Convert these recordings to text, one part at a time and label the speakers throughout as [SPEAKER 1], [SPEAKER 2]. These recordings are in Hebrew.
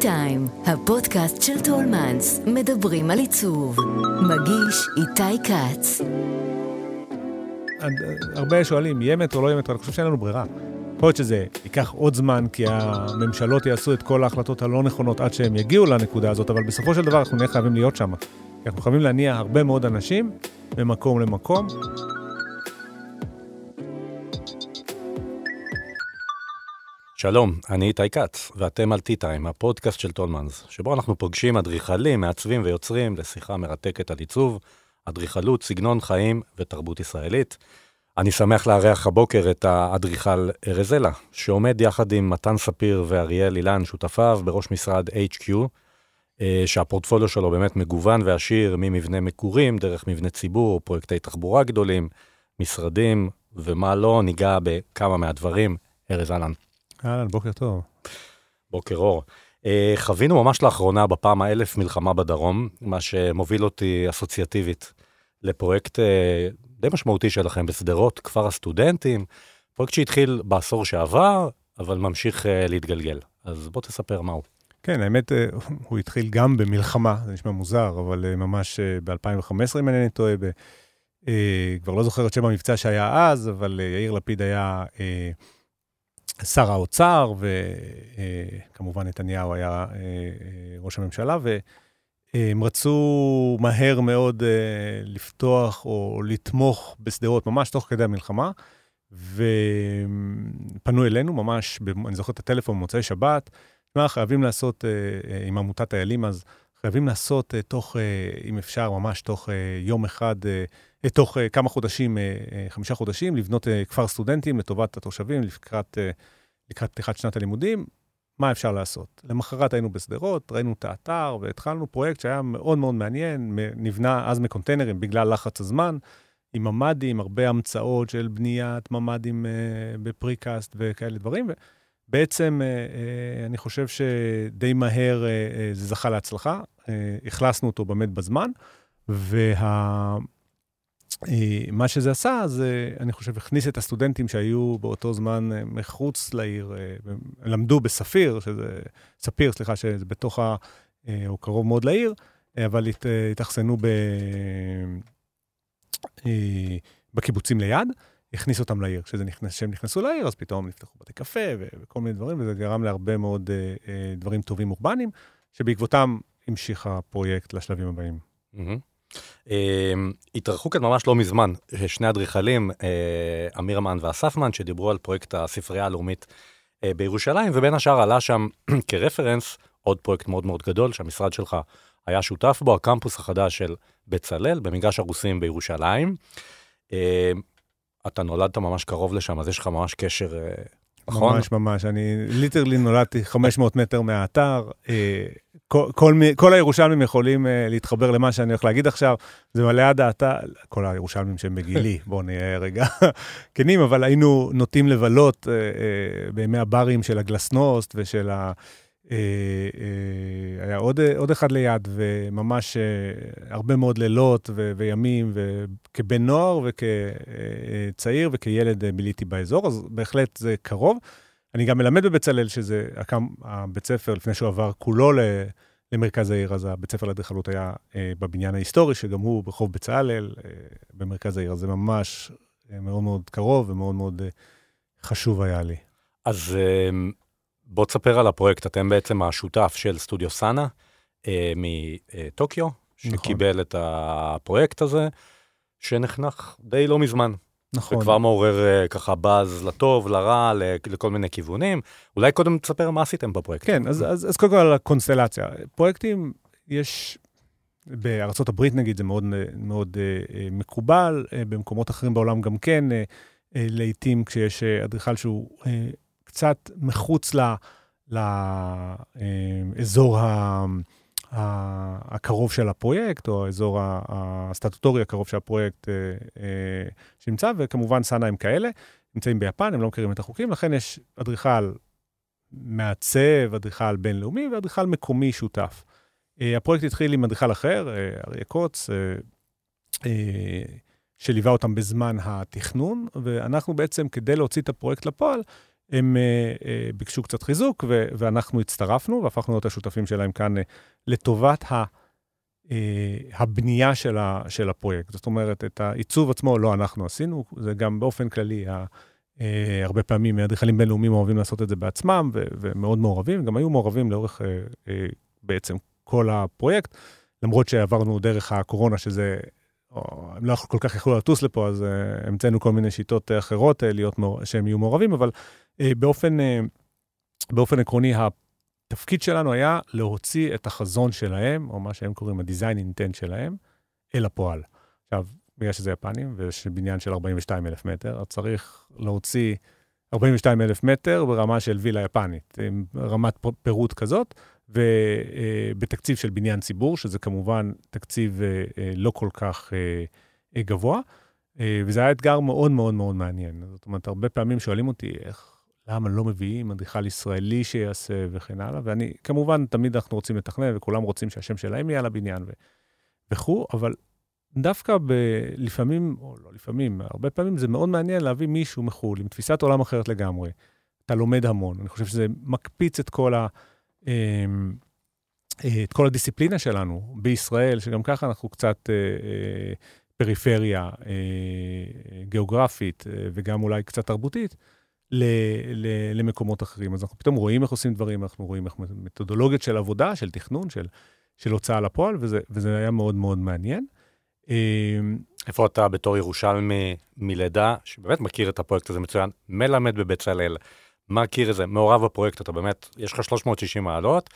[SPEAKER 1] טיים, הפודקאסט של טולמנס, מדברים על עיצוב. מגיש איתי כץ.
[SPEAKER 2] הרבה שואלים, יהיה מטרו, לא יהיה מטרו, אני חושב שאין לנו ברירה. יכול להיות שזה ייקח עוד זמן, כי הממשלות יעשו את כל ההחלטות הלא נכונות עד שהם יגיעו לנקודה הזאת, אבל בסופו של דבר אנחנו נהיה חייבים להיות שם. אנחנו חייבים להניע הרבה מאוד אנשים ממקום למקום.
[SPEAKER 3] שלום, אני איתי כץ, ואתם על T-Time, הפודקאסט של טולמנס, שבו אנחנו פוגשים אדריכלים, מעצבים ויוצרים לשיחה מרתקת על עיצוב, אדריכלות, סגנון חיים ותרבות ישראלית. אני שמח לארח הבוקר את האדריכל ארז אלה, שעומד יחד עם מתן ספיר ואריאל אילן, שותפיו, בראש משרד HQ, אה, שהפורטפוליו שלו באמת מגוון ועשיר ממבנה מקורים, דרך מבנה ציבור, פרויקטי תחבורה גדולים, משרדים, ומה לא, ניגע בכמה מהדברים. ארז אהלן.
[SPEAKER 2] אהלן, בוקר טוב.
[SPEAKER 3] בוקר אור. אה, חווינו ממש לאחרונה בפעם האלף מלחמה בדרום, מה שמוביל אותי אסוציאטיבית לפרויקט אה, די משמעותי שלכם בשדרות, כפר הסטודנטים, פרויקט שהתחיל בעשור שעבר, אבל ממשיך אה, להתגלגל. אז בוא תספר מהו.
[SPEAKER 2] כן, האמת, הוא התחיל גם במלחמה, זה נשמע מוזר, אבל ממש ב-2015, אם אינני טועה, ב... כבר לא זוכר את שם המבצע שהיה אז, אבל יאיר לפיד היה שר האוצר, וכמובן נתניהו היה אה, אה, ראש הממשלה, והם רצו מהר מאוד אה, לפתוח או לתמוך בשדרות, ממש תוך כדי המלחמה, ופנו אלינו ממש, אני זוכר את הטלפון במוצאי שבת, מה חייבים לעשות עם עמותת איילים אז, חייבים לעשות תוך, אם אפשר, ממש תוך יום אחד, תוך כמה חודשים, חמישה חודשים, לבנות כפר סטודנטים לטובת התושבים, לקראת, לקראת פתיחת שנת הלימודים. מה אפשר לעשות? למחרת היינו בשדרות, ראינו את האתר והתחלנו פרויקט שהיה מאוד מאוד מעניין, נבנה אז מקונטיינרים בגלל לחץ הזמן, עם ממ"דים, הרבה המצאות של בניית ממ"דים בפריקאסט וכאלה דברים. uh, אני חושב שדי מהר זה זכה להצלחה, אכלסנו אותו באמת בזמן, וה... אה, מה שזה עשה, זה, אני חושב, הכניס את הסטודנטים שהיו באותו זמן אה, מחוץ לעיר, אה, למדו בספיר, שזה, ספיר, סליחה, שזה בתוך ה... או קרוב מאוד לעיר, אבל הת, התאכסנו ב, בקיבוצים ליד, הכניס אותם לעיר. כשהם נכנס, נכנסו לעיר, אז פתאום נפתחו בתי קפה וכל מיני דברים, וזה גרם להרבה מאוד דברים טובים אורבניים, שבעקבותם המשיך הפרויקט לשלבים הבאים. Mm-hmm.
[SPEAKER 3] אמ, התארחו כאן ממש לא מזמן שני אדריכלים, אה, אמיר אמן ואסף מן, שדיברו על פרויקט הספרייה הלאומית אה, בירושלים, ובין השאר עלה שם כרפרנס עוד פרויקט מאוד מאוד גדול שהמשרד שלך היה שותף בו, הקמפוס החדש של בצלאל במגרש הרוסים בירושלים. אה, אתה נולדת ממש קרוב לשם, אז יש לך ממש קשר
[SPEAKER 2] נכון? ממש ממש, אני ליטרלי נולדתי 500 מטר מהאתר. כל, כל, כל הירושלמים יכולים uh, להתחבר למה שאני הולך להגיד עכשיו, זה מלא האתר, כל הירושלמים שהם בגילי, בואו נהיה רגע כנים, אבל היינו נוטים לבלות uh, uh, בימי הברים של הגלסנוסט ושל ה... אה, אה, היה עוד, עוד אחד ליד, וממש אה, הרבה מאוד לילות ו, וימים, וכבן נוער וכצעיר וכילד ביליתי באזור, אז בהחלט זה קרוב. אני גם מלמד בבצלאל, שזה הקם, הבית ספר, לפני שהוא עבר כולו למרכז העיר, אז הבית ספר לאדריכלות היה בבניין ההיסטורי, שגם הוא ברחוב בצלאל, במרכז העיר, אז זה ממש מאוד מאוד קרוב ומאוד מאוד חשוב היה לי.
[SPEAKER 3] אז בוא תספר על הפרויקט, אתם בעצם השותף של סטודיו סאנה אה, מטוקיו, נכון. שקיבל את הפרויקט הזה, שנחנך די לא מזמן. נכון. וכבר מעורר אה, ככה באז לטוב, לרע, לכל מיני כיוונים. אולי קודם תספר מה עשיתם בפרויקט.
[SPEAKER 2] כן, אז, אז, אז קודם כל על הקונסטלציה. פרויקטים, יש, בארצות הברית נגיד, זה מאוד, מאוד אה, אה מקובל, אה, במקומות אחרים בעולם גם כן, אה, אה, לעתים כשיש אדריכל שהוא... אה, קצת מחוץ לאזור הקרוב של הפרויקט, או האזור הסטטוטורי הקרוב של הפרויקט אה, אה, שנמצא, וכמובן סאנה הם כאלה, נמצאים ביפן, הם לא מכירים את החוקים, לכן יש אדריכל מעצב, אדריכל בינלאומי ואדריכל מקומי שותף. אה, הפרויקט התחיל עם אדריכל אחר, אריה קוץ, שליווה אותם בזמן התכנון, ואנחנו בעצם, כדי להוציא את הפרויקט לפועל, הם ביקשו קצת חיזוק, ואנחנו הצטרפנו והפכנו להיות השותפים שלהם כאן לטובת ה... הבנייה של, ה, של הפרויקט. זאת אומרת, את העיצוב עצמו לא אנחנו עשינו, זה גם באופן כללי, ה, הרבה פעמים אדריכלים בינלאומיים אוהבים לעשות את זה בעצמם, ו, ומאוד מעורבים, גם היו מעורבים לאורך בעצם כל הפרויקט, למרות שעברנו דרך הקורונה, שזה, או, הם לא כל כך יכלו לטוס לפה, אז uh, המצאנו כל מיני שיטות אחרות uh, להיות, שהם יהיו מעורבים, אבל באופן, uh, באופן עקרוני, התפקיד שלנו היה להוציא את החזון שלהם, או מה שהם קוראים ה-design intent שלהם, אל הפועל. עכשיו, בגלל שזה יפנים, ויש בניין של 42 אלף מטר, אז צריך להוציא 42 אלף מטר ברמה של וילה יפנית, עם רמת פירוט כזאת, ובתקציב של בניין ציבור, שזה כמובן תקציב אה, אה, לא כל כך אה, גבוה, וזה היה אתגר מאוד מאוד מאוד מעניין. זאת אומרת, הרבה פעמים שואלים אותי, איך, למה לא מביאים אדריכל ישראלי שיעשה וכן הלאה, ואני, כמובן, תמיד אנחנו רוצים לתכנן, וכולם רוצים שהשם שלהם יהיה על הבניין וכו', אבל דווקא ב... לפעמים, או לא לפעמים, הרבה פעמים זה מאוד מעניין להביא מישהו מחו"ל עם תפיסת עולם אחרת לגמרי. אתה לומד המון. אני חושב שזה מקפיץ את כל ה... אמ, אה, את כל הדיסציפלינה שלנו בישראל, שגם ככה אנחנו קצת אה, אה, פריפריה גיאוגרפית וגם אולי קצת תרבותית, למקומות אחרים. אז אנחנו פתאום רואים איך עושים דברים, אנחנו רואים איך מתודולוגיות של עבודה, של תכנון, של, של הוצאה לפועל, וזה, וזה היה מאוד מאוד מעניין.
[SPEAKER 3] אמ, איפה אתה בתור ירושלמי מלידה, שבאמת מכיר את הפרויקט הזה מצוין, מלמד בבצלאל, מכיר את זה, מעורב בפרויקט, אתה באמת, יש לך 360 מעלות.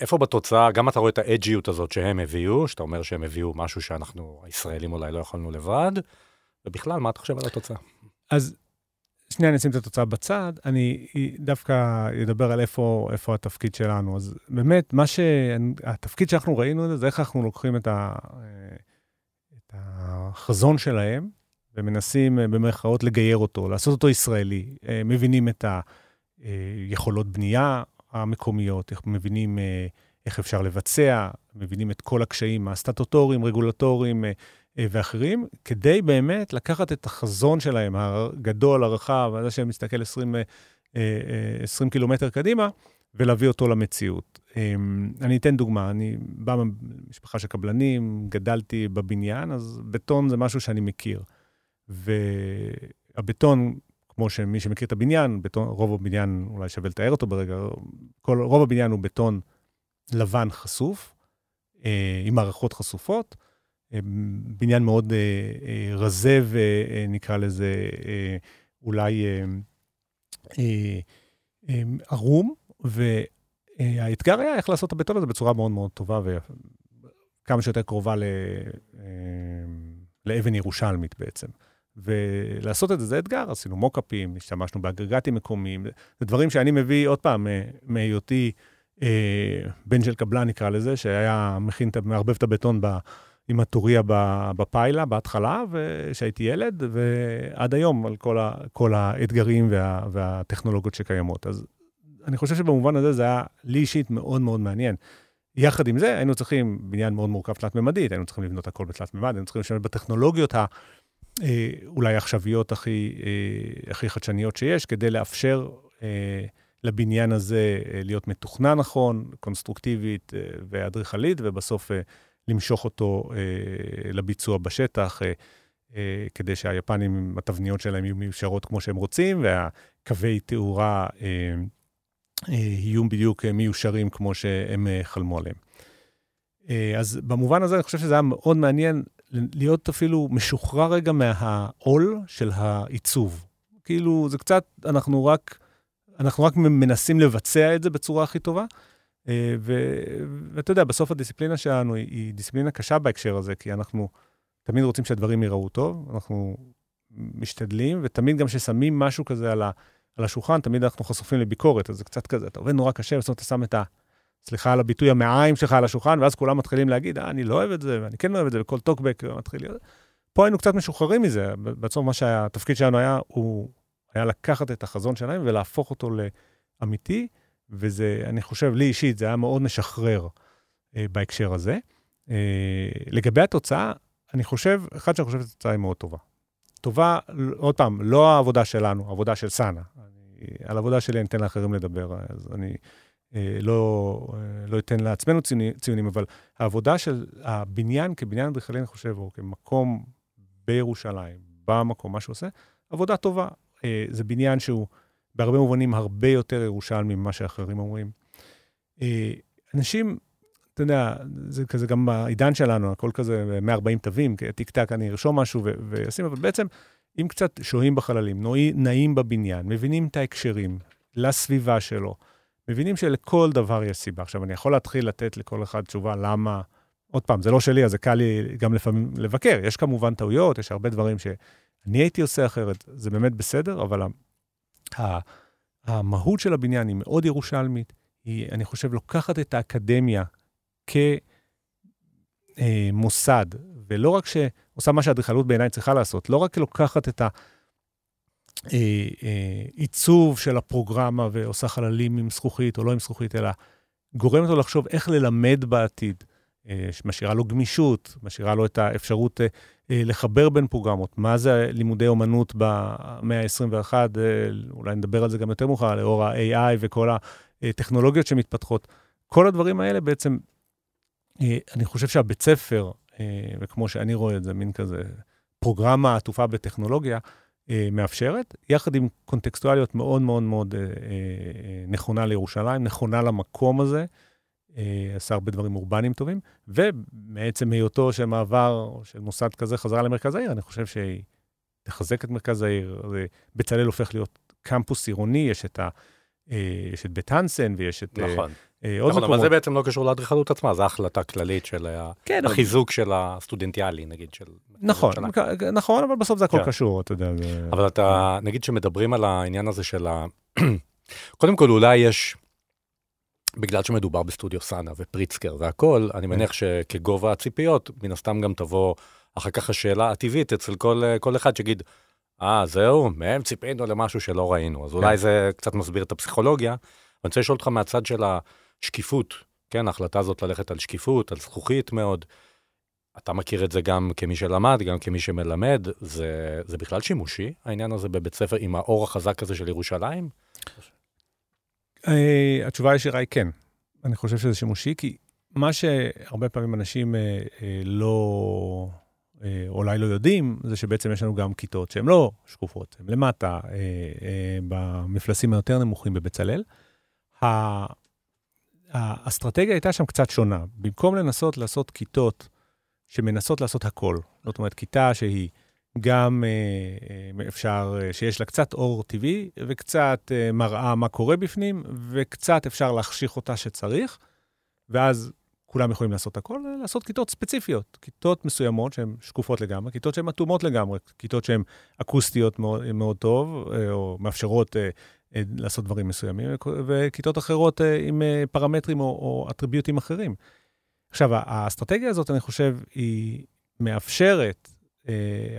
[SPEAKER 3] איפה בתוצאה, גם אתה רואה את האג'יות הזאת שהם הביאו, שאתה אומר שהם הביאו משהו שאנחנו, הישראלים אולי לא יכולנו לבד, ובכלל, מה אתה חושב על התוצאה?
[SPEAKER 2] אז שנייה, אני אשים את התוצאה בצד, אני דווקא אדבר על איפה, איפה התפקיד שלנו. אז באמת, מה ש... התפקיד שאנחנו ראינו זה איך אנחנו לוקחים את, ה, את החזון שלהם, ומנסים אה, במרכאות לגייר אותו, לעשות אותו ישראלי. אה, מבינים את היכולות בנייה המקומיות, מבינים אה, איך אפשר לבצע, מבינים את כל הקשיים הסטטוטוריים, רגולטוריים ואחרים, כדי באמת לקחת את החזון שלהם, הגדול, הרחב, הזה שמסתכל 20, 20 קילומטר קדימה, ולהביא אותו למציאות. אני אתן דוגמה, אני בא ממשפחה של קבלנים, גדלתי בבניין, אז בטון זה משהו שאני מכיר. והבטון, כמו שמי שמכיר את הבניין, בטון, רוב הבניין, אולי שווה לתאר אותו ברגע, כל, רוב הבניין הוא בטון לבן חשוף, אה, עם מערכות חשופות. בניין מאוד אה, אה, רזה ונקרא לזה אה, אולי ערום, והאתגר היה איך לעשות את הבטון הזה בצורה מאוד מאוד טובה וכמה שיותר קרובה ל, לאבן ירושלמית בעצם. ולעשות את זה זה אתגר, עשינו מוקאפים, השתמשנו באגרגטים מקומיים, זה דברים שאני מביא עוד פעם מהיותי אה, בן של קבלן נקרא לזה, שהיה מכין, מערבב את הבטון ב, עם הטוריה בפיילה בהתחלה, כשהייתי ילד, ועד היום על כל, ה, כל האתגרים וה, והטכנולוגיות שקיימות. אז אני חושב שבמובן הזה זה היה לי אישית מאוד מאוד מעניין. יחד עם זה, היינו צריכים בניין מאוד מורכב תלת-ממדית, היינו צריכים לבנות הכל בתלת-ממד, היינו צריכים לשבת בטכנולוגיות ה... אה, העכשוויות הכי, אה, הכי חדשניות שיש, כדי לאפשר אה, לבניין הזה להיות מתוכנן נכון, קונסטרוקטיבית ואדריכלית, ובסוף למשוך אותו לביצוע בשטח, כדי שהיפנים, התבניות שלהם יהיו מיושרות כמו שהם רוצים, והקווי תאורה יהיו בדיוק מיושרים כמו שהם חלמו עליהם. אז במובן הזה אני חושב שזה היה מאוד מעניין להיות אפילו משוחרר רגע מהעול של העיצוב. כאילו, זה קצת, אנחנו רק, אנחנו רק מנסים לבצע את זה בצורה הכי טובה. אה, ואתה יודע, בסוף הדיסציפלינה שלנו היא, היא דיסציפלינה קשה בהקשר הזה, כי אנחנו תמיד רוצים שהדברים ייראו טוב, אנחנו משתדלים, ותמיד גם כששמים משהו כזה על, ה, על השולחן, תמיד אנחנו חשופים לביקורת, אז זה קצת כזה, אתה עובד נורא קשה, בסוף אתה שם את ה... סליחה על הביטוי, המעיים שלך על השולחן, ואז כולם מתחילים להגיד, אה, אני לא אוהב את זה, ואני כן אוהב את זה, וכל טוקבק מתחיל להיות... פה היינו קצת משוחררים מזה. בעצם מה שהתפקיד שלנו היה, הוא היה לקחת את החזון שלהם ולהפוך אותו לאמיתי, וזה, אני חושב, לי אישית, זה היה מאוד משחרר אה, בהקשר הזה. אה, לגבי התוצאה, אני חושב, אחד שאני חושב שהתוצאה היא מאוד טובה. טובה, עוד פעם, לא העבודה שלנו, העבודה של סאנה. על העבודה שלי אני אתן לאחרים לדבר, אז אני אה, לא, אה, לא אתן לעצמנו ציונים, ציונים, אבל העבודה של הבניין כבניין אדריכלי, אני חושב, או כמקום בירושלים, במקום, מה שהוא עושה, עבודה טובה. אה, זה בניין שהוא בהרבה מובנים הרבה יותר ירושלמי ממה שאחרים אומרים. אה, אנשים, אתה יודע, זה כזה גם בעידן שלנו, הכל כזה 140 תווים, טיק טק, אני ארשום משהו ואשים, אבל בעצם, אם קצת שוהים בחללים, נעים בבניין, מבינים את ההקשרים לסביבה שלו, מבינים שלכל דבר יש סיבה. עכשיו, אני יכול להתחיל לתת לכל אחד תשובה למה... עוד פעם, זה לא שלי, אז זה קל לי גם לפעמים לבקר. יש כמובן טעויות, יש הרבה דברים שאני הייתי עושה אחרת, זה באמת בסדר, אבל המהות של הבניין היא מאוד ירושלמית, היא, אני חושב, לוקחת את האקדמיה כמוסד, ולא רק שעושה מה שאדריכלות בעיניי צריכה לעשות, לא רק לוקחת את העיצוב של הפרוגרמה ועושה חללים עם זכוכית או לא עם זכוכית, אלא גורמת לו לחשוב איך ללמד בעתיד. משאירה לו גמישות, משאירה לו את האפשרות אה, לחבר בין פרוגרמות. מה זה לימודי אומנות במאה ה-21, אה, אולי נדבר על זה גם יותר מאוחר, לאור ה-AI וכל הטכנולוגיות שמתפתחות. כל הדברים האלה בעצם, אה, אני חושב שהבית ספר, וכמו שאני רואה את זה, מין כזה פרוגרמה עטופה בטכנולוגיה, מאפשרת, יחד עם קונטקסטואליות מאוד מאוד מאוד נכונה לירושלים, נכונה למקום הזה. אה, עשה הרבה דברים אורבניים טובים, ומעצם היותו של מעבר של מוסד כזה חזרה למרכז העיר, אני חושב שהיא תחזק את מרכז העיר. בצלאל הופך להיות קמפוס עירוני, יש את, ה, אה, יש את בית הנסן ויש את
[SPEAKER 3] אה, נכון. עוד נכון, מקומות. אבל זה בעצם לא קשור לאדריכלות עצמה, זו החלטה כללית של כן, החיזוק אבל... של הסטודנטיאלי, נגיד, של...
[SPEAKER 2] נכון, נכון, אבל בסוף זה הכל כן. קשור, אתה יודע.
[SPEAKER 3] אבל אתה, נגיד שמדברים על העניין הזה של ה... קודם כל, אולי יש... בגלל שמדובר בסטודיו סאנה ופריצקר והכל, אני כן. מניח שכגובה הציפיות, מן הסתם גם תבוא אחר כך השאלה הטבעית אצל כל, כל אחד שיגיד, אה, זהו, מהם ציפינו למשהו שלא ראינו. אז אולי כן. זה קצת מסביר את הפסיכולוגיה. אני רוצה לשאול אותך מהצד של השקיפות, כן, ההחלטה הזאת ללכת על שקיפות, על זכוכית מאוד. אתה מכיר את זה גם כמי שלמד, גם כמי שמלמד, זה, זה בכלל שימושי, העניין הזה בבית ספר עם האור החזק הזה של ירושלים?
[SPEAKER 2] Uh, התשובה הישירה היא כן. אני חושב שזה שימושי, כי מה שהרבה פעמים אנשים uh, uh, לא, אולי לא יודעים, זה שבעצם יש לנו גם כיתות שהן לא שקופות, הן למטה, במפלסים היותר נמוכים בבצלאל. האסטרטגיה הייתה שם קצת שונה. במקום לנסות לעשות כיתות שמנסות לעשות הכל, זאת אומרת, כיתה שהיא גם אה, אה, אפשר, אה, שיש לה קצת אור טבעי וקצת מראה מה קורה בפנים, וקצת אפשר להחשיך אותה שצריך, ואז כולם יכולים לעשות הכל, לעשות כיתות ספציפיות, כיתות מסוימות שהן שקופות לגמרי, כיתות שהן אטומות לגמרי, כיתות שהן אקוסטיות מאוד, מאוד טוב, או מאפשרות לעשות דברים מסוימים, וכיתות אחרות עם פרמטרים או, או אטריביוטים אחרים. עכשיו, האסטרטגיה הזאת, אני חושב, היא מאפשרת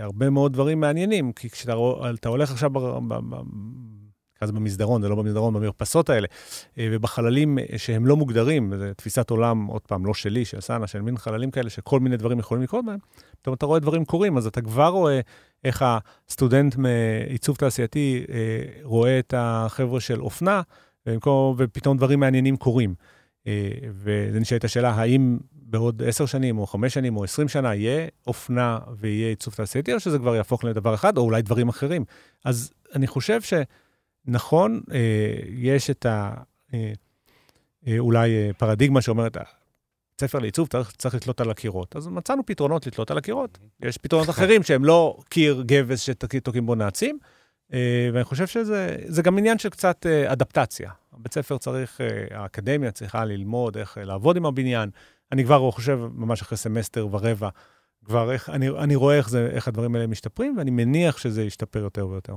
[SPEAKER 2] הרבה מאוד דברים מעניינים, כי כשאתה הולך עכשיו כזה במסדרון, זה לא במסדרון, במרפסות האלה, אה, ובחללים שהם לא מוגדרים, זו תפיסת עולם, עוד פעם, לא שלי, של סאנה, של מין חללים כאלה, שכל מיני דברים יכולים לקרות בהם, פתאום אתה רואה דברים קורים, אז אתה כבר רואה איך הסטודנט מעיצוב תעשייתי אה, רואה את החבר'ה של אופנה, ופתאום דברים מעניינים קורים. אה, וזה נשאלת השאלה, האם בעוד עשר שנים, או חמש שנים, או עשרים שנה, יהיה אופנה ויהיה עיצוב תעשייתי, או שזה כבר יהפוך לדבר אחד, או אולי דברים אחרים. אז אני חושב שנכון, אה, יש את ה... אה, אה, אולי אה, פרדיגמה שאומרת, בית ספר לעיצוב צריך, צריך לתלות על הקירות. אז מצאנו פתרונות לתלות על הקירות. יש פתרונות אחרים שהם לא קיר גבס שתוקעים בו נעצים, אה, ואני חושב שזה גם עניין של קצת אדפטציה. הבית ספר צריך, האקדמיה צריכה ללמוד איך לעבוד עם הבניין, אני כבר חושב, ממש אחרי סמסטר ורבע, כבר איך, אני, אני רואה איך, זה, איך הדברים האלה משתפרים, ואני מניח שזה ישתפר יותר ויותר.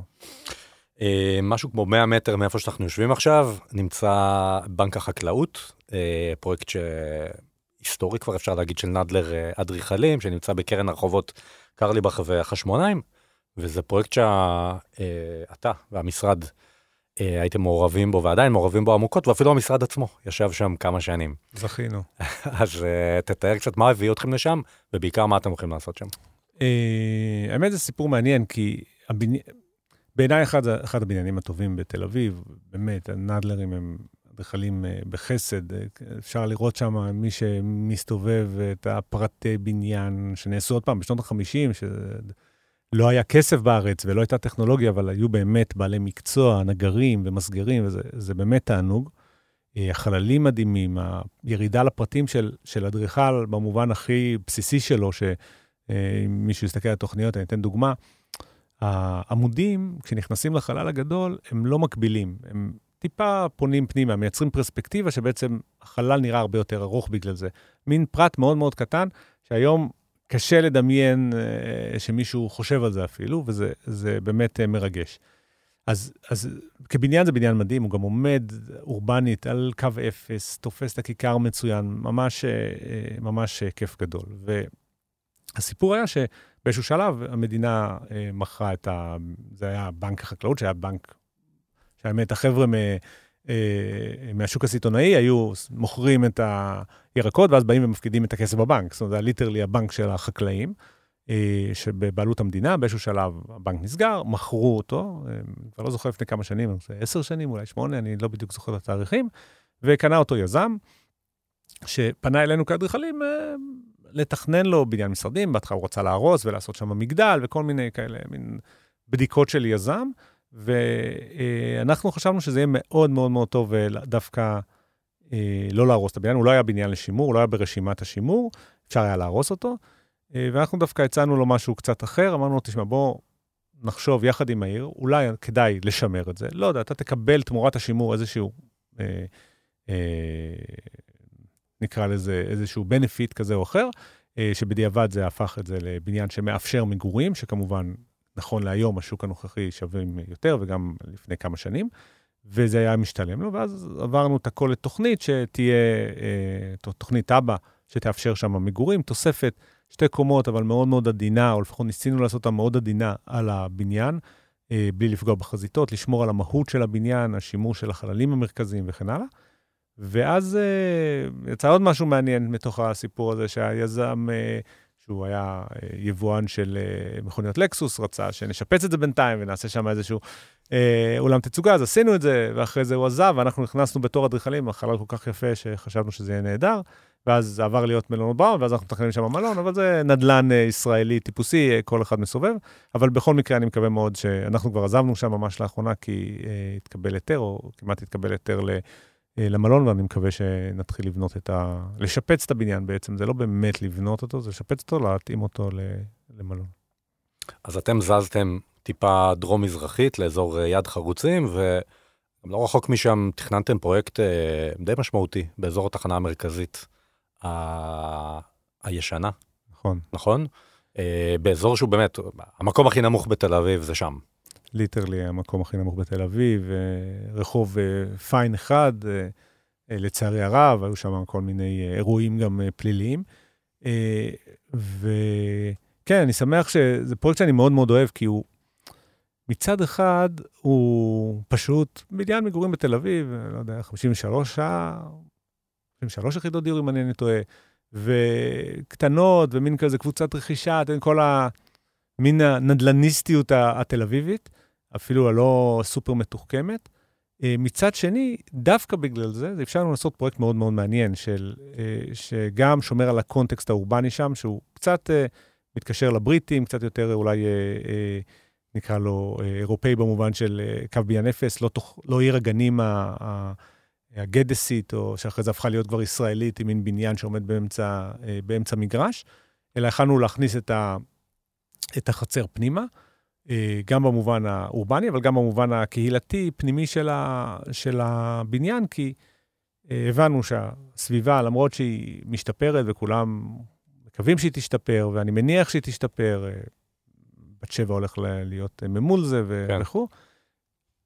[SPEAKER 3] אה, משהו כמו 100 מטר מאיפה שאנחנו יושבים עכשיו, נמצא בנק החקלאות, אה, פרויקט שהיסטורי כבר אפשר להגיד של נדלר אה, אדריכלים, שנמצא בקרן הרחובות קרליבך והחשמונאים, וזה פרויקט שאתה והמשרד הייתם מעורבים בו ועדיין מעורבים בו עמוקות, ואפילו המשרד עצמו ישב שם כמה שנים.
[SPEAKER 2] זכינו.
[SPEAKER 3] אז uh, תתאר קצת מה הביא אתכם לשם, ובעיקר מה אתם הולכים לעשות שם.
[SPEAKER 2] Uh, האמת זה סיפור מעניין, כי. בעיניי אחד, אחד הבניינים הטובים בתל אביב, באמת, הנדלרים הם אדריכלים אה, בחסד, אה, אפשר לראות שם מי שמסתובב את הפרטי בניין שנעשו עוד פעם בשנות ה-50, שלא היה כסף בארץ ולא הייתה טכנולוגיה, אבל היו באמת בעלי מקצוע, נגרים ומסגרים, וזה באמת תענוג. אה, החללים מדהימים, הירידה לפרטים של אדריכל במובן הכי בסיסי שלו, שאם מישהו יסתכל על התוכניות, אני אתן דוגמה. העמודים, כשנכנסים לחלל הגדול, הם לא מקבילים, הם טיפה פונים פנימה, מייצרים פרספקטיבה שבעצם החלל נראה הרבה יותר ארוך בגלל זה. מין פרט מאוד מאוד קטן, שהיום קשה לדמיין אה, שמישהו חושב על זה אפילו, וזה באמת אה, מרגש. אז, אז כבניין זה בניין מדהים, הוא גם עומד אורבנית על קו אפס, תופס את הכיכר מצוין, ממש, אה, ממש כיף גדול. והסיפור היה שבאיזשהו שלב המדינה מכרה את ה... זה היה בנק החקלאות, שהיה בנק האמת, החבר'ה מהשוק הסיטונאי היו מוכרים את הירקות, ואז באים ומפקידים את הכסף בבנק. זאת אומרת, זה היה ליטרלי הבנק של החקלאים, אה, שבבעלות המדינה, באיזשהו שלב הבנק נסגר, מכרו אותו, אה, כבר לא זוכר לפני כמה שנים, עשר שנים, אולי שמונה, אני לא בדיוק זוכר את התאריכים, וקנה אותו יזם, שפנה אלינו כאדריכלים לתכנן לו בניין משרדים, בהתחלה הוא רצה להרוס ולעשות שם מגדל וכל מיני כאלה, מין בדיקות של יזם. ואנחנו חשבנו שזה יהיה מאוד מאוד מאוד טוב אה, דווקא אה, לא להרוס את הבניין, הוא לא היה בניין לשימור, הוא לא היה ברשימת השימור, אפשר היה להרוס אותו, אה, ואנחנו דווקא הצענו לו משהו קצת אחר, אמרנו לו, תשמע, בוא נחשוב יחד עם העיר, אולי כדאי לשמר את זה. לא יודע, אתה תקבל תמורת השימור איזשהו, נקרא לזה איזשהו benefit כזה או אחר, שבדיעבד זה הפך את זה לבניין שמאפשר מגורים, שכמובן נכון להיום השוק הנוכחי שווים יותר, וגם לפני כמה שנים, וזה היה משתלם לו, ואז עברנו את הכל לתוכנית שתהיה, אה, תוכנית אבא, שתאפשר שם מגורים, תוספת שתי קומות, אבל מאוד מאוד עדינה, או לפחות ניסינו לעשות אותה מאוד עדינה על הבניין, אה, בלי לפגוע בחזיתות, לשמור על המהות של הבניין, השימור של החללים המרכזיים וכן הלאה. ואז אה, יצא עוד משהו מעניין מתוך הסיפור הזה, שהיזם... אה, שהוא היה אה, יבואן של אה, מכוניות לקסוס, רצה שנשפץ את זה בינתיים ונעשה שם איזשהו אה, אולם תצוגה, אז עשינו את זה, ואחרי זה הוא עזב, ואנחנו נכנסנו בתור אדריכלים, החלל כל כך יפה שחשבנו שזה יהיה נהדר, ואז זה עבר להיות מלונות בראון, ואז אנחנו מתכננים שם מלון, אבל זה נדל"ן ישראלי טיפוסי, כל אחד מסובב. אבל בכל מקרה, אני מקווה מאוד שאנחנו כבר עזבנו שם ממש לאחרונה, כי התקבל היתר, או כמעט התקבל היתר ל... אה, למלון, ואני מקווה שנתחיל לבנות את ה... לשפץ את הבניין בעצם, זה לא באמת לבנות אותו, זה לשפץ אותו, להתאים אותו למלון.
[SPEAKER 3] אז אתם זזתם טיפה דרום-מזרחית לאזור אה, יד חרוצים, ולא רחוק משם תכננתם פרויקט אה, די משמעותי באזור התחנה המרכזית ה... הישנה.
[SPEAKER 2] נכון.
[SPEAKER 3] נכון? באזור שהוא באמת, המקום הכי נמוך בתל אביב זה שם.
[SPEAKER 2] literally המקום הכי נמוך בתל אביב, אה, רחוב אה, פיין אחד, אה, לצערי הרב, היו שם כל מיני אירועים גם פליליים. וכן, אני שמח שזה פרויקט שאני מאוד מאוד אוהב, כי הוא, מצד אחד, הוא פשוט בניין מגורים בתל אביב, לא יודע, 53 שעה, 53 יחידות דיור, אם אני טועה, וקטנות, ומין כזה קבוצת רכישה, כל ה... מין הנדלניסטיות התל אביבית. אפילו הלא סופר מתוחכמת. אה, מצד שני, דווקא בגלל זה, זה אפשר לנו לעשות פרויקט מאוד מאוד מעניין, של, אה, שגם שומר על הקונטקסט האורבני שם, שהוא קצת אה, מתקשר לבריטים, קצת יותר אולי, נקרא לו, אירופאי במובן של קו בניין אפס, לא, תוך, לא עיר הגנים הגדסית, או שאחרי זה הפכה להיות כבר ישראלית, עם מין בניין שעומד באמצע, באמצע מגרש, אלא יכלנו להכניס את, ה, את החצר פנימה. אה, גם במובן האורבני, אבל גם במובן הקהילתי, פנימי של, ה, של הבניין, כי אה, הבנו שהסביבה, למרות שהיא משתפרת וכולם מקווים שהיא תשתפר, ואני מניח שהיא תשתפר, אה, בת שבע הולך להיות ממול זה כן. וכו',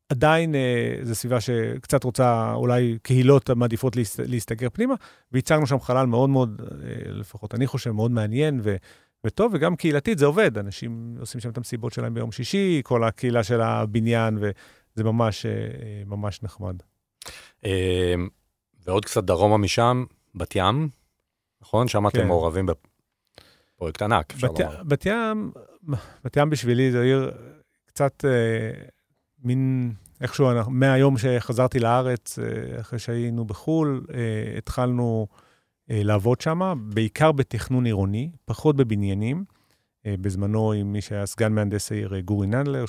[SPEAKER 2] עדיין זו סביבה שקצת רוצה, אולי קהילות מעדיפות להסתגר פנימה, והצגנו שם חלל מאוד מאוד, לפחות אני חושב, מאוד מעניין, ו... וטוב, וגם קהילתית זה עובד, אנשים עושים שם את המסיבות שלהם ביום שישי, כל הקהילה של הבניין, וזה ממש, אה, ממש נחמד.
[SPEAKER 3] אמ, ועוד קצת דרומה משם, בת ים, נכון? שם אתם כן. מעורבים בפרויקט ענק, אפשר
[SPEAKER 2] לומר. בת ים, בת ים בשבילי זו עיר קצת, אה, מין, איכשהו, מהיום שחזרתי לארץ, אה, אחרי שהיינו בחו"ל, אה, התחלנו אה, לעבוד שם, בעיקר בתכנון עירוני, פחות בבניינים. בזמנו עם מי שהיה סגן מהנדס העיר, גורי ננדלר,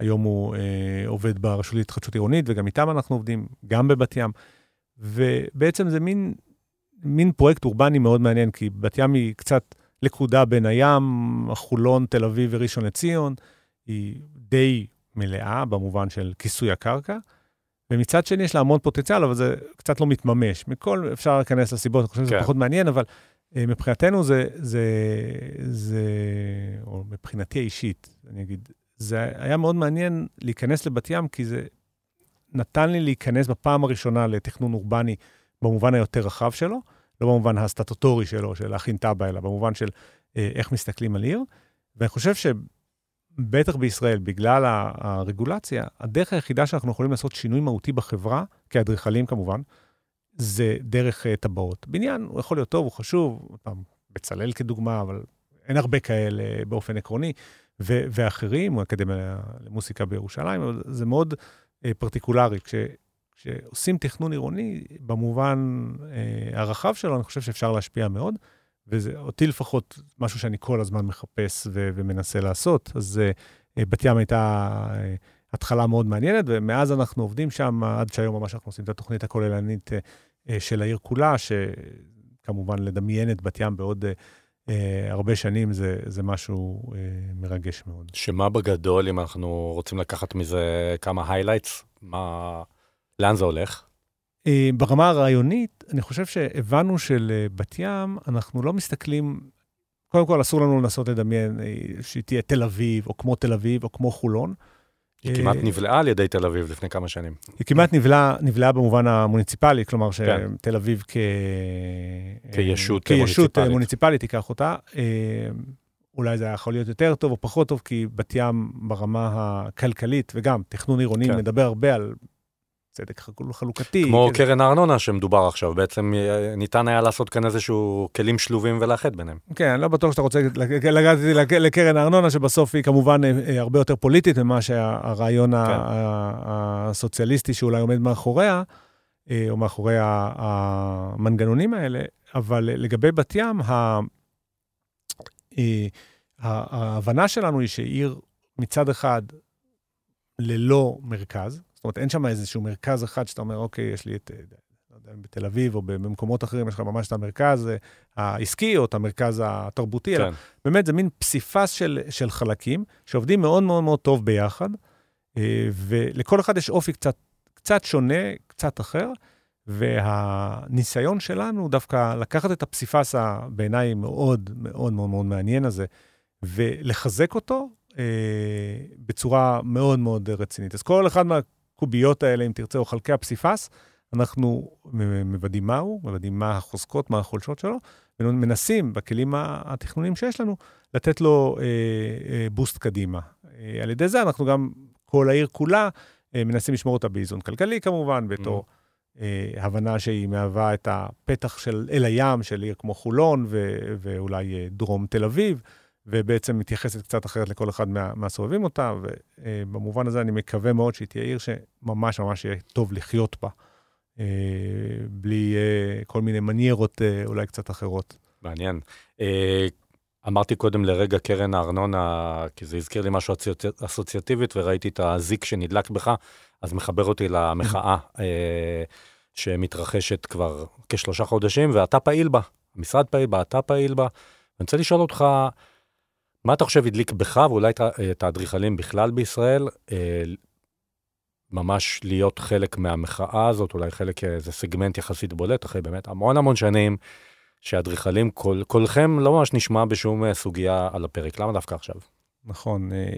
[SPEAKER 2] שהיום הוא עובד ברשות להתחדשות עירונית, וגם איתם אנחנו עובדים, גם בבת ים. ובעצם זה מין, מין פרויקט אורבני מאוד מעניין, כי בת ים היא קצת לכודה בין הים, חולון, תל אביב וראשון לציון. היא די מלאה במובן של כיסוי הקרקע, ומצד שני יש לה המון פוטנציאל, אבל זה קצת לא מתממש. מכל, אפשר להיכנס לסיבות, אני חושב שזה כן. פחות מעניין, אבל uh, מבחינתנו זה, זה, זה, או מבחינתי האישית, אני אגיד, זה היה מאוד מעניין להיכנס לבת ים, כי זה נתן לי להיכנס בפעם הראשונה לתכנון אורבני במובן היותר רחב שלו, לא במובן הסטטוטורי שלו, של להכין תב"ע, אלא במובן של uh, איך מסתכלים על עיר. ואני חושב ש... בטח בישראל, בגלל הרגולציה, הדרך היחידה שאנחנו יכולים לעשות שינוי מהותי בחברה, כאדריכלים כמובן, זה דרך uh, טבעות. בניין, הוא יכול להיות טוב, הוא חשוב, פעם, בצלאל כדוגמה, אבל אין הרבה כאלה באופן עקרוני, ו- ואחרים, האקדמיה למוסיקה בירושלים, אבל זה מאוד uh, פרטיקולרי. כש- כשעושים תכנון עירוני, במובן uh, הרחב שלו, אני חושב שאפשר להשפיע מאוד. וזה אותי לפחות משהו שאני כל הזמן מחפש ו- ומנסה לעשות. אז uh, בת ים הייתה uh, התחלה מאוד מעניינת, ומאז אנחנו עובדים שם, עד שהיום ממש אנחנו עושים את התוכנית הכוללנית uh, uh, של העיר כולה, שכמובן לדמיין את בת ים בעוד uh, uh, הרבה שנים זה, זה משהו אה, מרגש מאוד.
[SPEAKER 3] שמה בגדול, אם אנחנו רוצים לקחת מזה כמה highlights, מה... לאן זה הולך?
[SPEAKER 2] אה, ברמה הרעיונית, אני חושב שהבנו שלבת ים, אנחנו לא מסתכלים, קודם כל אסור לנו לנסות לדמיין אה, שהיא תהיה תל אביב, או כמו תל אביב, או כמו חולון.
[SPEAKER 3] היא כמעט אה, נבלעה על ידי תל אביב לפני כמה שנים.
[SPEAKER 2] היא כמעט נבלעה, נבלעה במובן המוניציפלי, כלומר כן. שתל אביב כ...
[SPEAKER 3] כישות,
[SPEAKER 2] כישות מוניציפלית. מוניציפלית תיקח אותה. אולי זה היה יכול להיות יותר טוב או פחות טוב, כי בת ים ברמה הכלכלית, וגם תכנון עירוני כן. מדבר הרבה על צדק חלוקתי.
[SPEAKER 3] כמו כזה. קרן הארנונה שמדובר עכשיו, בעצם אה, ניתן היה לעשות כאן איזשהו כלים שלובים ולאחד ביניהם.
[SPEAKER 2] כן, אני לא בטוח שאתה רוצה לגעת לקרן הארנונה, שבסוף היא כמובן אה, אה, הרבה יותר פוליטית ממה שהרעיון כן. הסוציאליסטי שאולי עומד מאחוריה, או מאחורי המנגנונים האלה, אבל לגבי בת ים, ההבנה שלנו היא שעיר מצד אחד ללא מרכז, זאת אומרת, אין שם איזשהו מרכז אחד שאתה אומר, אוקיי, יש לי את, אה, לא יודע, בתל אביב או במקומות אחרים, יש לך ממש את המרכז אה, העסקי או את המרכז התרבותי, כן. אלא באמת זה מין פסיפס של, של חלקים שעובדים מאוד מאוד מאוד טוב ביחד, אה, ולכל אחד יש אופי קצת, קצת שונה, קצת אחר, והניסיון שלנו דווקא לקחת את הפסיפס הבעיניי מאוד מאוד מאוד מאוד מעניין הזה, ולחזק אותו אה, בצורה מאוד מאוד רצינית. אז כל אחד מה... הקוביות האלה, אם תרצה, או חלקי הפסיפס, אנחנו מוודאים מהו, מוודאים מה החוזקות, מה החולשות שלו, ומנסים בכלים התכנונים שיש לנו, לתת לו אה, אה, בוסט קדימה. אה, על ידי זה אנחנו גם, כל העיר כולה, אה, מנסים לשמור אותה באיזון כלכלי כמובן, בתור mm-hmm. אה, הבנה שהיא מהווה את הפתח של אל הים של עיר כמו חולון ו- ואולי אה, דרום תל אביב. ובעצם מתייחסת קצת אחרת לכל אחד מה, מהסובבים אותה, ובמובן הזה אני מקווה מאוד שהיא תהיה עיר שממש ממש יהיה טוב לחיות בה, אה, בלי אה, כל מיני מניירות אה, אולי קצת אחרות.
[SPEAKER 3] מעניין. אמרתי קודם לרגע קרן הארנונה, כי זה הזכיר לי משהו אסוציאטיבית, וראיתי את הזיק שנדלק בך, אז מחבר אותי למחאה שמתרחשת כבר כשלושה חודשים, ואתה פעיל בה, המשרד פעיל בה, אתה פעיל בה. אני רוצה לשאול אותך, מה אתה חושב הדליק בך, ואולי את האדריכלים בכלל בישראל, אה, ממש להיות חלק מהמחאה הזאת, אולי חלק, איזה סגמנט יחסית בולט, אחרי באמת המון המון שנים, שאדריכלים, כל, קולכם לא ממש נשמע בשום אה, סוגיה על הפרק. למה דווקא עכשיו?
[SPEAKER 2] נכון. אה,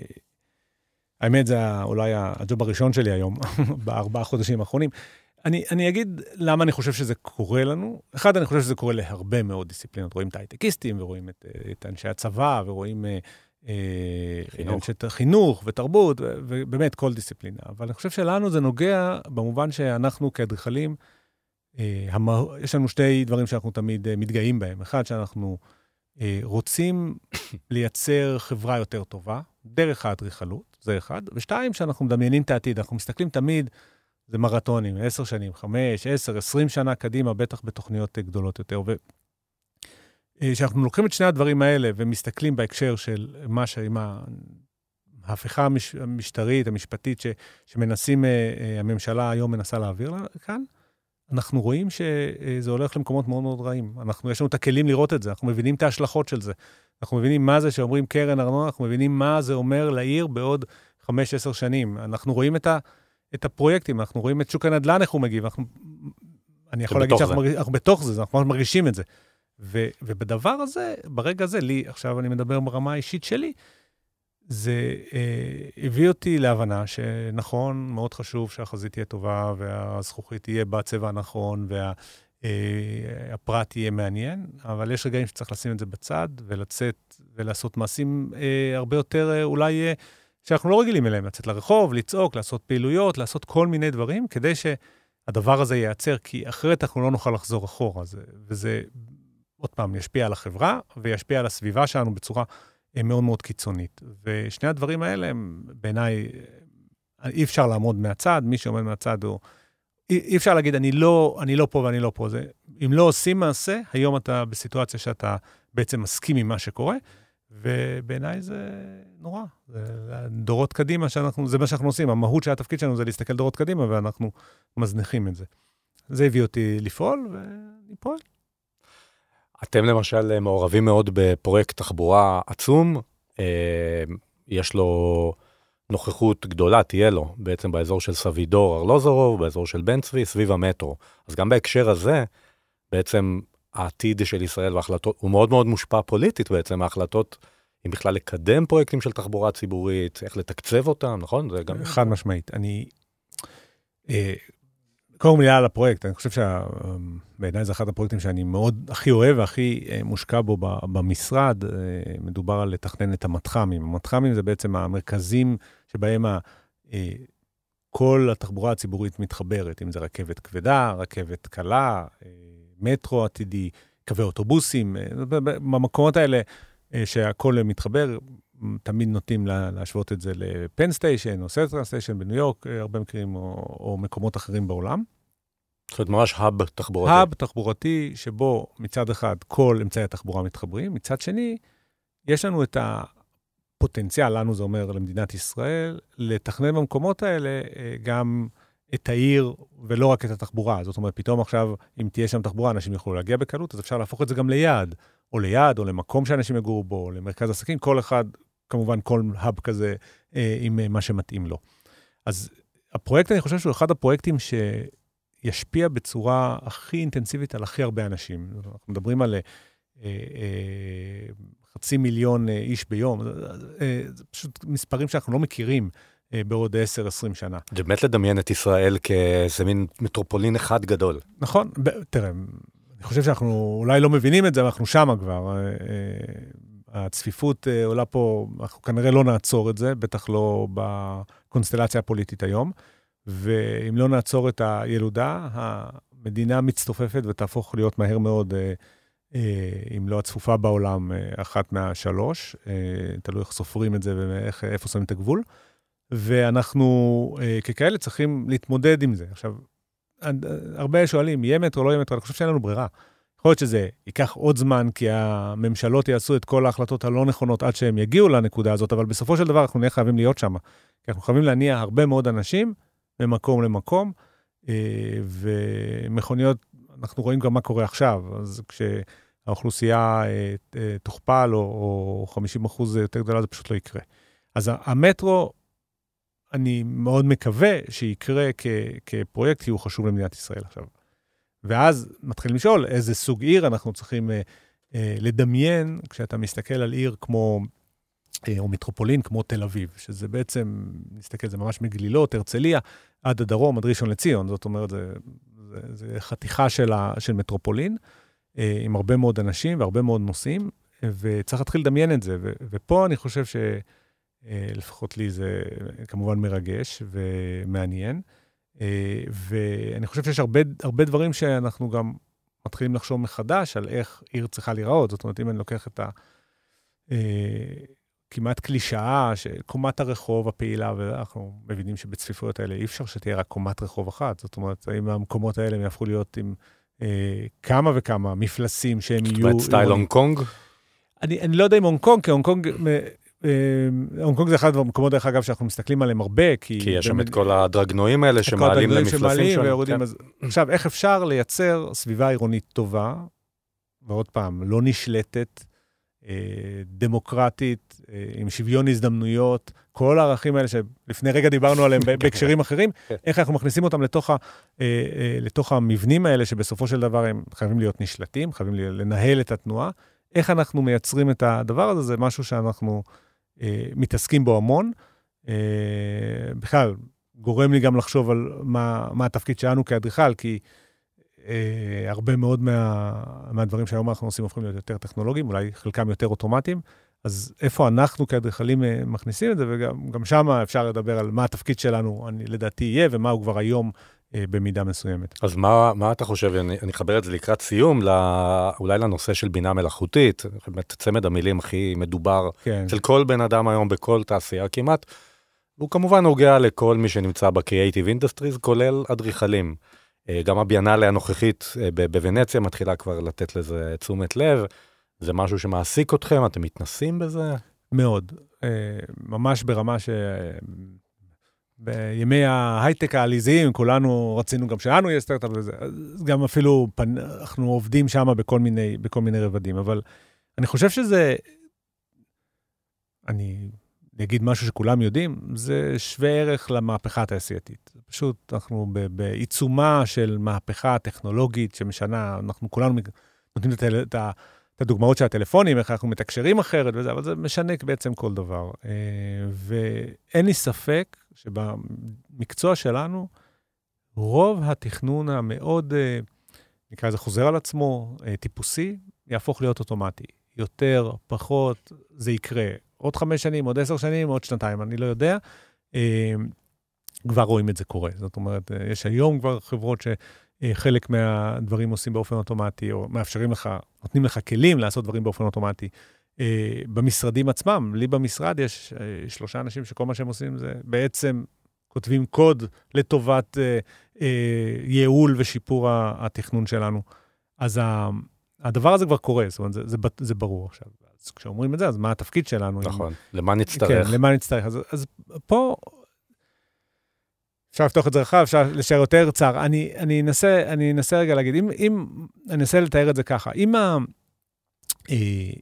[SPEAKER 2] האמת, זה אולי הג'וב הראשון שלי היום, בארבעה חודשים האחרונים. אני, אני אגיד למה אני חושב שזה קורה לנו. אחד, אני חושב שזה קורה להרבה מאוד דיסציפלינות. רואים את ההייטקיסטים, ורואים את, את אנשי הצבא, ורואים אה, אה חינוך. אנשי חינוך ותרבות, ובאמת כל דיסציפלינה. אבל אני חושב שלנו זה נוגע במובן שאנחנו כאדריכלים, אה, המה, יש לנו שתי דברים שאנחנו תמיד אה, מתגאים בהם. אחד, שאנחנו אה, רוצים לייצר חברה יותר טובה, דרך האדריכלות, זה אחד. ושתיים, שאנחנו מדמיינים את העתיד. אנחנו מסתכלים תמיד, זה מרתונים, עשר שנים, חמש, עשר, עשרים שנה קדימה, בטח בתוכניות גדולות יותר. וכשאנחנו לוקחים את שני הדברים האלה ומסתכלים בהקשר של מה ש... עם ההפיכה המשטרית, המשפטית, ש... שמנסים, הממשלה היום מנסה להעביר כאן, אנחנו רואים שזה הולך למקומות מאוד מאוד רעים. אנחנו, יש לנו את הכלים לראות את זה, אנחנו מבינים את ההשלכות של זה. אנחנו מבינים מה זה שאומרים קרן ארנונה, אנחנו מבינים מה זה אומר לעיר בעוד 5-10 שנים. אנחנו רואים את, ה, את הפרויקטים, אנחנו רואים את שוק הנדל"ן, איך הוא מגיב. אנחנו, אני יכול להגיד שאנחנו מרגיש, אנחנו בתוך זה, אנחנו ממש מרגישים את זה. ו, ובדבר הזה, ברגע הזה, לי, עכשיו אני מדבר ברמה האישית שלי, זה אה, הביא אותי להבנה שנכון, מאוד חשוב שהחזית תהיה טובה והזכוכית תהיה בצבע הנכון והפרט אה, יהיה מעניין, אבל יש רגעים שצריך לשים את זה בצד ולצאת ולעשות מעשים אה, הרבה יותר אה, אולי אה, שאנחנו לא רגילים אליהם, לצאת לרחוב, לצעוק, לעשות פעילויות, לעשות כל מיני דברים, כדי שהדבר הזה ייעצר, כי אחרת אנחנו לא נוכל לחזור אחורה. זה, וזה, עוד פעם, ישפיע על החברה וישפיע על הסביבה שלנו בצורה... מאוד מאוד קיצונית. ושני הדברים האלה הם בעיניי, אי אפשר לעמוד מהצד, מי שעומד מהצד הוא... אי אפשר להגיד, אני לא, אני לא פה ואני לא פה. זה, אם לא עושים מעשה, היום אתה בסיטואציה שאתה בעצם מסכים עם מה שקורה, ובעיניי זה נורא. זה דורות קדימה שאנחנו, זה מה שאנחנו עושים. המהות של התפקיד שלנו זה להסתכל דורות קדימה, ואנחנו מזניחים את זה. זה הביא אותי לפעול, ואני פועל.
[SPEAKER 3] אתם למשל מעורבים מאוד בפרויקט תחבורה עצום, אה, יש לו נוכחות גדולה, תהיה לו, בעצם באזור של סבידור ארלוזורוב, באזור של בן צבי, סביב המטרו. אז גם בהקשר הזה, בעצם העתיד של ישראל וההחלטות, הוא מאוד מאוד מושפע פוליטית בעצם, ההחלטות, אם בכלל לקדם פרויקטים של תחבורה ציבורית, איך לתקצב אותם, נכון? זה גם...
[SPEAKER 2] חד משמעית. אני... אה, קודם מילה על הפרויקט, אני חושב שבעיניי זה אחד הפרויקטים שאני מאוד, הכי אוהב והכי אה, מושקע בו במשרד. אה, מדובר על לתכנן את המתח"מים. המתח"מים זה בעצם המרכזים שבהם ה, כל התחבורה הציבורית מתחברת, אם זה רכבת כבדה, רכבת קלה, מטרו עתידי, קווי אוטובוסים, במקומות האלה שהכול מתחבר, תמיד נוטים להשוות את זה ל Penn Station או Central Station בניו יורק, אה, הרבה מקרים, או, או מקומות אחרים בעולם.
[SPEAKER 3] זאת אומרת, ממש hub תחבורתי.
[SPEAKER 2] hub תחבורתי, שבו מצד אחד כל אמצעי התחבורה מתחברים, מצד שני, יש לנו את הפוטנציאל, לנו זה אומר למדינת ישראל, לתכנן במקומות האלה אה, גם את העיר ולא רק את התחבורה. זאת אומרת, פתאום עכשיו, אם תהיה שם תחבורה, אנשים יוכלו להגיע בקלות, אז אפשר להפוך את זה גם ליעד, או ליעד, או למקום שאנשים יגורו בו, או למרכז עסקים, כל אחד כמובן כל האב כזה אה, עם אה, מה שמתאים לו. אז הפרויקט, אני חושב שהוא אחד הפרויקטים שישפיע בצורה הכי אינטנסיבית על הכי הרבה אנשים. אנחנו מדברים על אה, אה, חצי מיליון אה, איש ביום, אה, זה פשוט מספרים שאנחנו לא מכירים. אה, בעוד 10-20 שנה.
[SPEAKER 3] זה באמת לדמיין את ישראל כאיזה מין מטרופולין אחד גדול.
[SPEAKER 2] נכון, תראה, אני חושב שאנחנו אולי לא מבינים את זה, אבל אנחנו שמה כבר. אה, הצפיפות אה, עולה פה, אנחנו כנראה לא נעצור את זה, בטח לא בקונסטלציה הפוליטית היום. ואם לא נעצור את הילודה, המדינה מצטופפת ותהפוך להיות מהר מאוד, אם לא הצפופה בעולם, אחת מהשלוש. תלוי איך סופרים את זה ואיפה שמים את הגבול. ואנחנו ככאלה צריכים להתמודד עם זה. עכשיו, הרבה שואלים, יהיה מטרו, לא יהיה מטרו, אני חושב שאין לנו ברירה. יכול להיות שזה ייקח עוד זמן, כי הממשלות יעשו את כל ההחלטות הלא נכונות עד שהם יגיעו לנקודה הזאת, אבל בסופו של דבר אנחנו נהיה חייבים להיות שם. כי אנחנו חייבים להניע הרבה מאוד אנשים ממקום למקום, אה, ומכוניות, אנחנו רואים גם מה קורה עכשיו. אז כשהאוכלוסייה אה, אה, תוכפל, או 50 אחוז יותר גדולה, זה פשוט לא יקרה. אז המטרו, אני מאוד מקווה שיקרה כפרויקט, כי הוא חשוב למדינת ישראל עכשיו. ואז מתחילים לשאול איזה סוג עיר אנחנו צריכים אה, אה, לדמיין כשאתה מסתכל על עיר כמו, אה, או מטרופולין כמו תל אביב, שזה בעצם, נסתכל, זה ממש מגלילות, הרצליה, עד הדרום, עד ראשון לציון, זאת אומרת, זה, זה, זה חתיכה של, ה, של מטרופולין, אה, עם הרבה מאוד אנשים והרבה מאוד נוסעים, וצריך להתחיל לדמיין את זה. ו, ופה אני חושב שלפחות אה, לי זה כמובן מרגש ומעניין. אה, ואני חושב שיש הרבה, הרבה דברים שאנחנו גם מתחילים לחשוב מחדש על איך עיר צריכה להיראות. זאת אומרת, אם אני לוקח את ה... אה, כמעט קלישאה, שקומת הרחוב הפעילה, ואנחנו מבינים שבצפיפויות האלה אי אפשר שתהיה רק קומת רחוב אחת. זאת אומרת, האם המקומות האלה יהפכו להיות עם אה, כמה וכמה מפלסים שהם יהיו... זאת אומרת,
[SPEAKER 3] style הונג קונג?
[SPEAKER 2] אני, אני לא יודע אם הונג קונג, כי הונג קונג... אה, הונג קונג זה אחד המקומות, דרך אגב, שאנחנו מסתכלים עליהם הרבה, כי...
[SPEAKER 3] כי יש שם את כל הדרגנועים האלה שמעלים למפלסים
[SPEAKER 2] שונים. כן. עכשיו, איך אפשר לייצר סביבה עירונית טובה, ועוד פעם, לא נשלטת, אה, דמוקרטית, אה, עם שוויון הזדמנויות, כל הערכים האלה שלפני רגע דיברנו עליהם. בהקשרים אחרים, כן. איך אנחנו מכניסים אותם לתוך, ה, לתוך המבנים האלה, שבסופו של דבר הם חייבים להיות נשלטים, חייבים לנהל את התנועה. איך אנחנו מייצרים את הדבר הזה, זה משהו שאנחנו אה, מתעסקים בו המון. אה, בכלל, גורם לי גם לחשוב על מה, מה התפקיד שלנו כאדריכל, כי אה, הרבה מאוד מה, מהדברים שהיום אנחנו עושים הופכים להיות יותר טכנולוגיים, אולי חלקם יותר אוטומטיים. אז איפה אנחנו כאדריכלים אה, מכניסים את זה, וגם שם אפשר לדבר על מה התפקיד שלנו, אני לדעתי יהיה, ומה הוא כבר היום אה, במידה מסוימת.
[SPEAKER 3] אז מה, מה אתה חושב, אני, אני אחבר את זה לקראת סיום, לא, אולי לנושא של בינה מלאכותית, באמת צמד המילים הכי מדובר כן. אצל כל בן אדם היום בכל תעשייה כמעט, הוא כמובן נוגע לכל מי שנמצא ב-Creative Industries, כולל אדריכלים. אה, גם הביאנלה הנוכחית אה, בוונציה מתחילה כבר לתת לזה תשומת לב. זה משהו שמעסיק אתכם? אתם מתנסים בזה?
[SPEAKER 2] מאוד. ממש ברמה ש... בימי ההייטק העליזיים, כולנו רצינו גם שלנו יהיה סטארט-אפ וזה, אז גם אפילו פנ... אנחנו עובדים שם בכל מיני, בכל מיני רבדים, אבל אני חושב שזה, אני אגיד משהו שכולם יודעים, זה שווה ערך למהפכה התעשייתית. פשוט אנחנו בעיצומה של מהפכה טכנולוגית שמשנה, אנחנו כולנו נותנים את ה... את הדוגמאות של הטלפונים, איך אנחנו מתקשרים אחרת וזה, אבל זה משנה בעצם כל דבר. אה, ואין לי ספק שבמקצוע שלנו, רוב התכנון המאוד, אה, נקרא לזה חוזר על עצמו, אה, טיפוסי, יהפוך להיות אוטומטי. יותר, פחות, זה יקרה. עוד חמש שנים, עוד עשר שנים, עוד שנתיים, אני לא יודע. כבר רואים את זה קורה. זאת אומרת, יש היום כבר חברות ש... אה, חלק מהדברים עושים באופן אוטומטי, או מאפשרים לך, נותנים לך כלים לעשות דברים באופן אוטומטי. אה, במשרדים עצמם, לי במשרד יש אה, שלושה אנשים שכל מה שהם עושים זה בעצם כותבים קוד לטובת ייעול ושיפור התכנון שלנו. אז הדבר הזה כבר קורה, זאת אומרת, זה, זה, זה ברור עכשיו. אז כשאומרים את זה, אז מה התפקיד שלנו?
[SPEAKER 3] נכון, אם... למה נצטרך?
[SPEAKER 2] כן, למה נצטרך. אז, אז פה אפשר לפתוח את זה רחב, אפשר לשאר יותר צר. אני, אני, אנסה, אני אנסה רגע להגיד, אם, אם, אני אנסה לתאר את זה ככה, אם ה... אה, אה,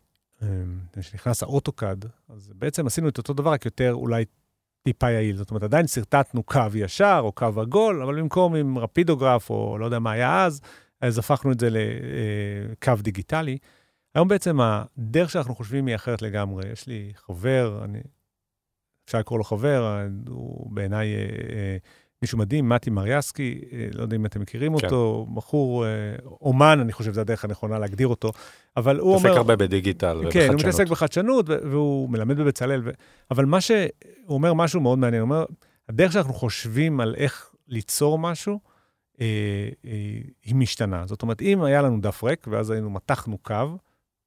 [SPEAKER 2] כשנכנס האוטוקאד, אז בעצם עשינו את אותו דבר, רק יותר אולי טיפה יעיל. זאת אומרת, עדיין שרטטנו קו ישר או קו עגול, אבל במקום עם רפידוגרף, או לא יודע מה היה אז, אז הפכנו את זה לקו אה, דיגיטלי. היום בעצם הדרך שאנחנו חושבים היא אחרת לגמרי. יש לי חבר, אני, אפשר לקרוא לו חבר, הוא בעיניי מישהו מדהים, מתי מריאסקי, אה, לא יודע אם אתם מכירים כן. אותו, בחור, אה, אומן, אני חושב שזו הדרך הנכונה להגדיר אותו, אבל הוא אומר...
[SPEAKER 3] מתעסק הרבה בדיגיטל
[SPEAKER 2] כן, ובחדשנות. כן, הוא מתעסק בחדשנות, והוא מלמד בבצלאל, ו... אבל מה שהוא אומר משהו מאוד מעניין, הוא אומר, הדרך שאנחנו חושבים על איך ליצור משהו, אה, אה, היא משתנה. זאת אומרת, אם היה לנו דף ריק, ואז היינו, מתחנו קו,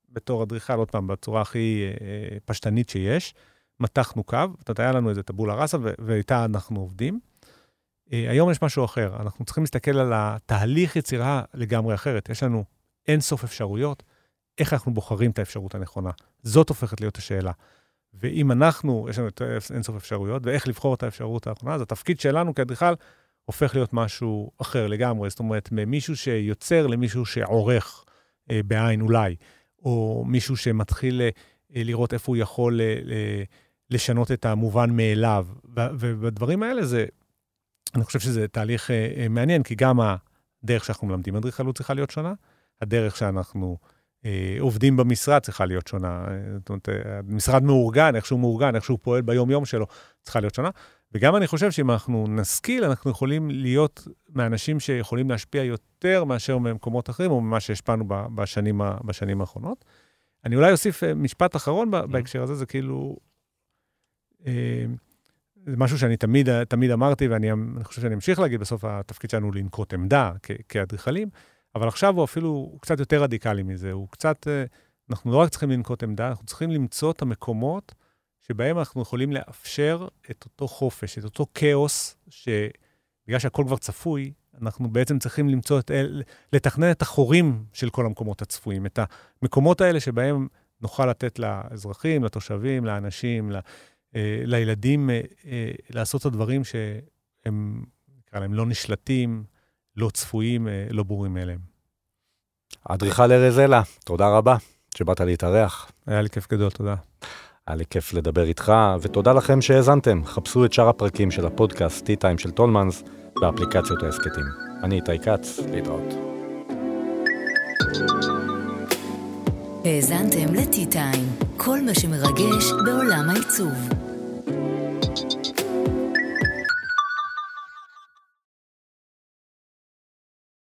[SPEAKER 2] בתור אדריכל, עוד פעם, בצורה הכי אה, פשטנית שיש, מתחנו קו, זאת אומרת, היה לנו איזה טבולה ראסה, ואיתה אנחנו עובדים. אה, היום יש משהו אחר, אנחנו צריכים להסתכל על התהליך יצירה לגמרי אחרת. יש לנו אין סוף אפשרויות, איך אנחנו בוחרים את האפשרות הנכונה. זאת הופכת להיות השאלה. ואם אנחנו, יש לנו אין סוף אפשרויות, ואיך לבחור את האפשרות האחרונה, אז התפקיד שלנו כאדריכל הופך להיות משהו אחר לגמרי. זאת אומרת, ממישהו שיוצר למישהו שעורך אה, בעין אולי, או מישהו שמתחיל אה, לראות איפה הוא יכול אה, לשנות את המובן מאליו. ובדברים האלה זה אני חושב שזה תהליך אה, אה, מעניין, כי גם הדרך שאנחנו מלמדים אדריכלות צריכה להיות שונה, הדרך שאנחנו אה, עובדים במשרד צריכה להיות שונה. אה, זאת אומרת, המשרד מאורגן, איך שהוא מאורגן, איך שהוא פועל ביום-יום שלו, צריכה להיות שונה. וגם אני חושב שאם אנחנו נשכיל, אנחנו יכולים להיות מאנשים שיכולים להשפיע יותר מאשר במקומות אחרים, או ממה שהשפענו בשנים, בשנים האחרונות. אני אולי אוסיף משפט אחרון mm-hmm. בהקשר הזה, זה כאילו... זה משהו שאני תמיד, תמיד אמרתי, ואני חושב שאני אמשיך להגיד, בסוף התפקיד שלנו לנקוט עמדה כאדריכלים, אבל עכשיו הוא אפילו הוא קצת יותר רדיקלי מזה, הוא קצת, אה, אנחנו לא רק צריכים לנקוט עמדה, אנחנו צריכים למצוא את המקומות שבהם אנחנו יכולים לאפשר את אותו חופש, את אותו כאוס, שבגלל שהכל כבר צפוי, אנחנו בעצם צריכים למצוא את לתכנן את החורים של כל המקומות הצפויים, את המקומות האלה שבהם נוכל לתת לאזרחים, לתושבים, לאנשים, ל, לילדים, אה, אה, לעשות את הדברים שהם, נקרא להם, לא נשלטים, לא צפויים, אה, לא ברורים מאליהם.
[SPEAKER 3] אדריכל ארז אלה, תודה רבה שבאת להתארח.
[SPEAKER 2] היה לי כיף גדול, תודה.
[SPEAKER 3] היה לי כיף לדבר איתך, ותודה לכם שהאזנתם. חפשו את שאר הפרקים של הפודקאסט T-Time של טולמנס באפליקציות ההסכתים. אני איתי כץ, להתראות.
[SPEAKER 1] האזנתם לטי-טיים, כל מה שמרגש בעולם העיצוב.